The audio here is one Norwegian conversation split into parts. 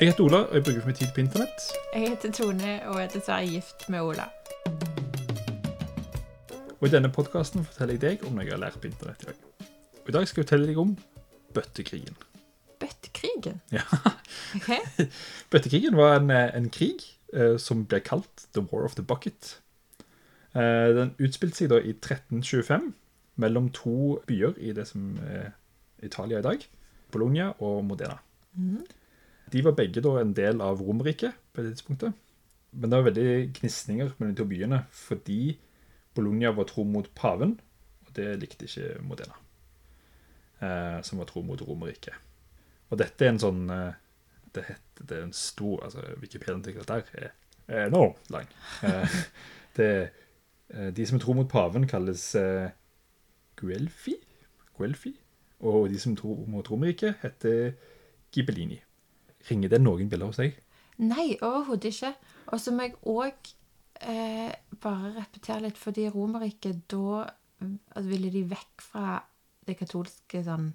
Jeg heter Ola, og jeg bruker for mye tid på internett. Jeg heter Tone og jeg er dessverre gift med Ola. Og i denne podkasten forteller jeg deg om noe jeg har lært på internett i dag. Og i dag skal jeg fortelle deg om bøttekrigen. Bøttekrigen? Ja. Okay. Bøttekrigen var en, eh, en krig eh, som ble kalt The War of the Bucket. Eh, den utspilte seg da i 1325 mellom to byer i det som er Italia i dag. Bologna og Modena. De var begge da en del av Romerriket på det tidspunktet. Men det var veldig gnisninger mellom de to byene, fordi Bologna var tro mot paven, og det likte ikke Modena, eh, som var tro mot Romerriket. Og dette er en sånn eh, det, heter, det er en stor altså Wikipedia-artikkel der er, enormt lang. Eh, det, eh, de som er tro mot paven, kalles eh, Guelfi. Guelfi. Og de som tror mot Romerriket, heter Ghibellini. Ringer det noen bilder hos deg? Nei, overhodet ikke. Og så må jeg òg eh, bare repetere litt, fordi Romerriket da altså, Ville de vekk fra det katolske sånn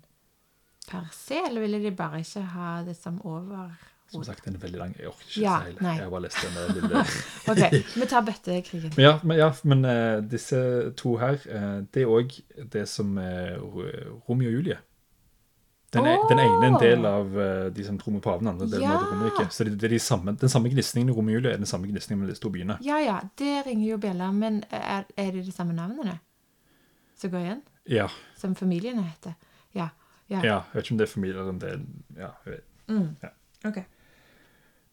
per se, eller ville de bare ikke ha det som over Som sagt, det er veldig lang. Jeg orker ikke Ja, se hele. nei. Jeg har bare lest den der lille OK, vi tar bøttekrigen. Men ja, men, ja, men uh, disse to her, uh, det er òg det som er Romeo og Julie. Den, er, den ene er en del av eh, de som tror med paven, andre delen av Ja. Romerriket. Så det, det er de samme, den samme gnisningen i Julie er den samme gnisningen med de to byene. Ja ja, det ringer jo bjeller, men er, er det de samme navnene som går igjen? Ja, Som familiene heter? Ja. Ja. ja. Jeg vet ikke om det er familie eller om det er ja, jeg vet. Mm. Ja. Okay.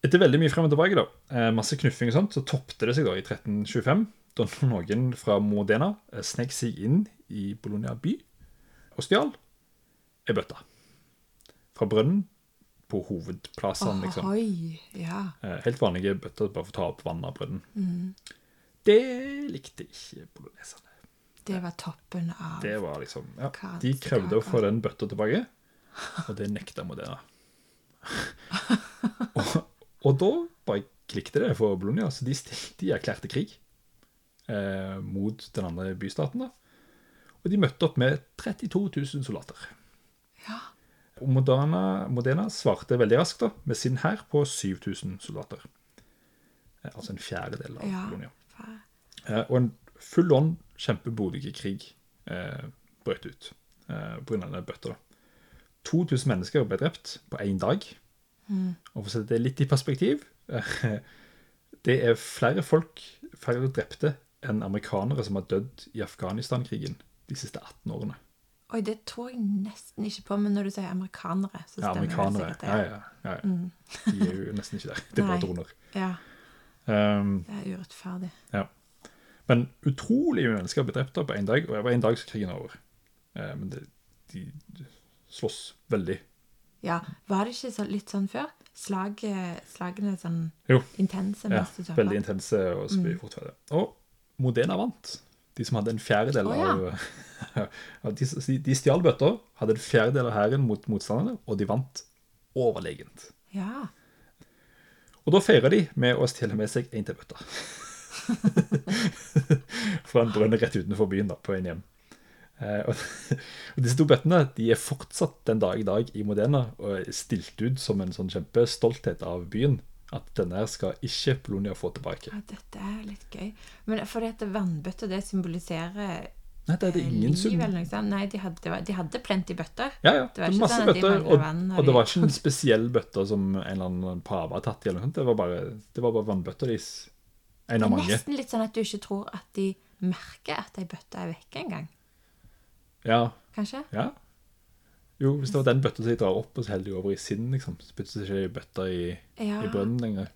Etter veldig mye frem og tilbake, da, eh, masse knuffing og sånt, så toppte det seg da i 1325, da noen fra Modena eh, snek seg inn i Bologna by og stjal ei bøtte. Fra brønnen på hovedplassene, liksom. Hoi, Ja. Eh, Helt vanlige bøtter bare for å ta opp vann av brønnen. Mm. Det likte ikke boloneserne. Det var toppen av Det var liksom, ja, De krevde å få den bøtta tilbake, og det nekta Modena. og, og da bare klikte det for Bologna, så de, de erklærte krig eh, mot den andre bystaten. da. Og de møtte opp med 32 000 soldater. Ja. Modena, Modena svarte veldig raskt da, med sin hær på 7000 soldater. Eh, altså en fjerdedel av Ja. Bologna. Eh, og en full-on kjempeblodig krig eh, brøt ut eh, pga. denne bøtta. 2000 mennesker ble drept på én dag. Og for å sette det litt i perspektiv eh, Det er flere folk, flere drepte, enn amerikanere som har dødd i Afghanistan-krigen de siste 18 årene. Oi, det tror jeg nesten ikke på, men når du sier amerikanere, så Ja, stemmer amerikanere. det sikkert. Ja, ja, ja, ja. De er jo nesten ikke der. Det er bare droner. Ja, Um, det er urettferdig. Ja. Men utrolig mye mennesker ble drept på én dag, og det var en dag så krigen er over. Eh, men det, de slåss veldig. Ja, Var det ikke så, litt sånn før? Slag, slagene sånn Jo. intense Ja, veldig intense og så mye fort ferdig. Og Modena vant. De som hadde en fjerdedel oh, ja. av de, de stjal bøtter, hadde en fjerdedel av hæren mot motstanderne, og de vant overlegent. Ja. Og da feirer de med å stjele med seg en til bøtta. Fra en brønn rett utenfor byen da, på veien hjem. Eh, og, og disse to bøttene de er fortsatt den dag i dag i Modena og er stilt ut som en sånn kjempestolthet av byen. At denne skal ikke Polonia få tilbake. ja, dette er litt gøy. Men for at vannbøtta, det symboliserer Nei, det er det eh, ingen liv som... eller noe sånt? Nei, de hadde, de hadde plenty bøtter. Ja, ja. Det var ikke masse sånn at de bøtter, og, vann, og og de- det var ikke en spesiell bøtte som en eller annen pave har tatt i. eller noe sånt. Det var bare, det var bare vannbøtter deres. En Det er nesten litt sånn at du ikke tror at de merker at ei bøtte er vekke engang. Ja, Kanskje? ja. Jo, hvis det var den bøtta som jeg drar opp, og så heller de over i sinn, liksom. Så putter de ikke bøtta i, Ja. i brønnen lenger.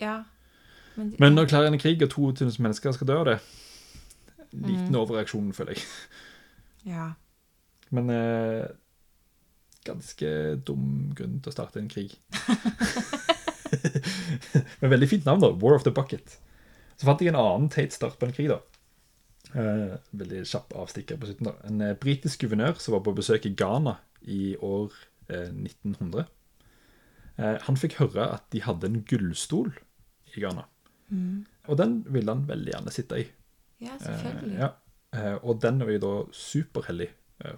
ja. Men, Men når klarer en krig, og 2000 mennesker skal dø av det Liten overreaksjon, føler jeg. Ja. Men eh, ganske dum grunn til å starte en krig. Men veldig fint navn, da. War of the Bucket. Så fant jeg en annen teit start på en krig, da. Eh, veldig kjapp avstikker på slutten. da. En eh, britisk guvernør som var på besøk i Ghana i år eh, 1900. Eh, han fikk høre at de hadde en gullstol i Ghana. Og den ville han veldig gjerne sitte i. ja, selvfølgelig. ja. Eh, og den var jo da superhellig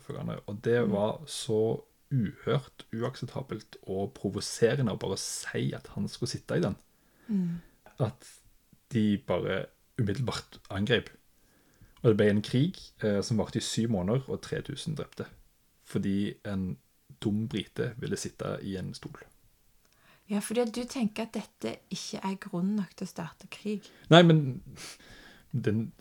for Ghana. Og det var så uhørt uakseptabelt og provoserende å bare si at han skulle sitte i den. At de bare umiddelbart angrep. Og det ble en krig eh, som varte i syv måneder, og 3000 drepte. Fordi en dum brite ville sitte i en stol. Ja, fordi du tenker at dette ikke er grunn nok til å starte krig. Nei, men den,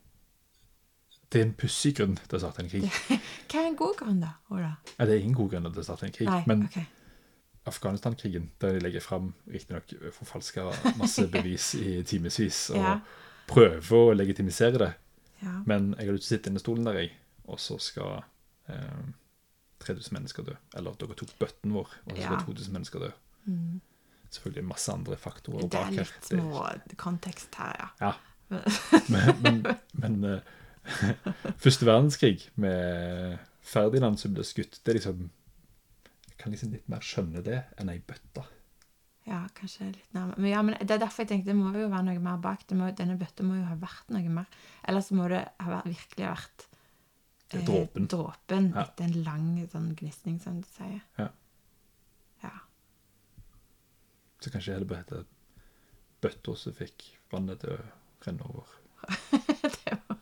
det er en pussig grunn til å starte en krig. Hva er en god grunn, da? Ola? Ja, det er ingen god grunn til å starte en krig. Nei, men okay. Afghanistan-krigen, der de legger fram riktignok forfalska masse bevis i timevis og Ja. prøver å legitimisere det, Ja. men jeg har lyst til å sitte inne i stolen der, jeg, og så skal eh, 3000 mennesker dø. Eller dere tok bøtten vår, og så skal Ja. 2000 mennesker dø. Selvfølgelig masse andre faktorer Det er bak her. litt små kontekst her, ja. Ja. Men, men, men eh, Første verdenskrig med Ferdinand som ble skutt, det er liksom Jeg kan liksom litt mer skjønne det enn ei bøtte. Ja, kanskje litt nærmere. Men, ja, men Det er derfor jeg tenkte det må jo være noe mer bak. Må, denne bøtta må jo ha vært noe mer. Ellers må det ha vært, virkelig ha vært eh, dråpen. dråpen ja. Etter en lang sånn gnisning, som du sier. Ja. ja. Så kanskje det bare heter bøtta som fikk vannet til å renne over. det var...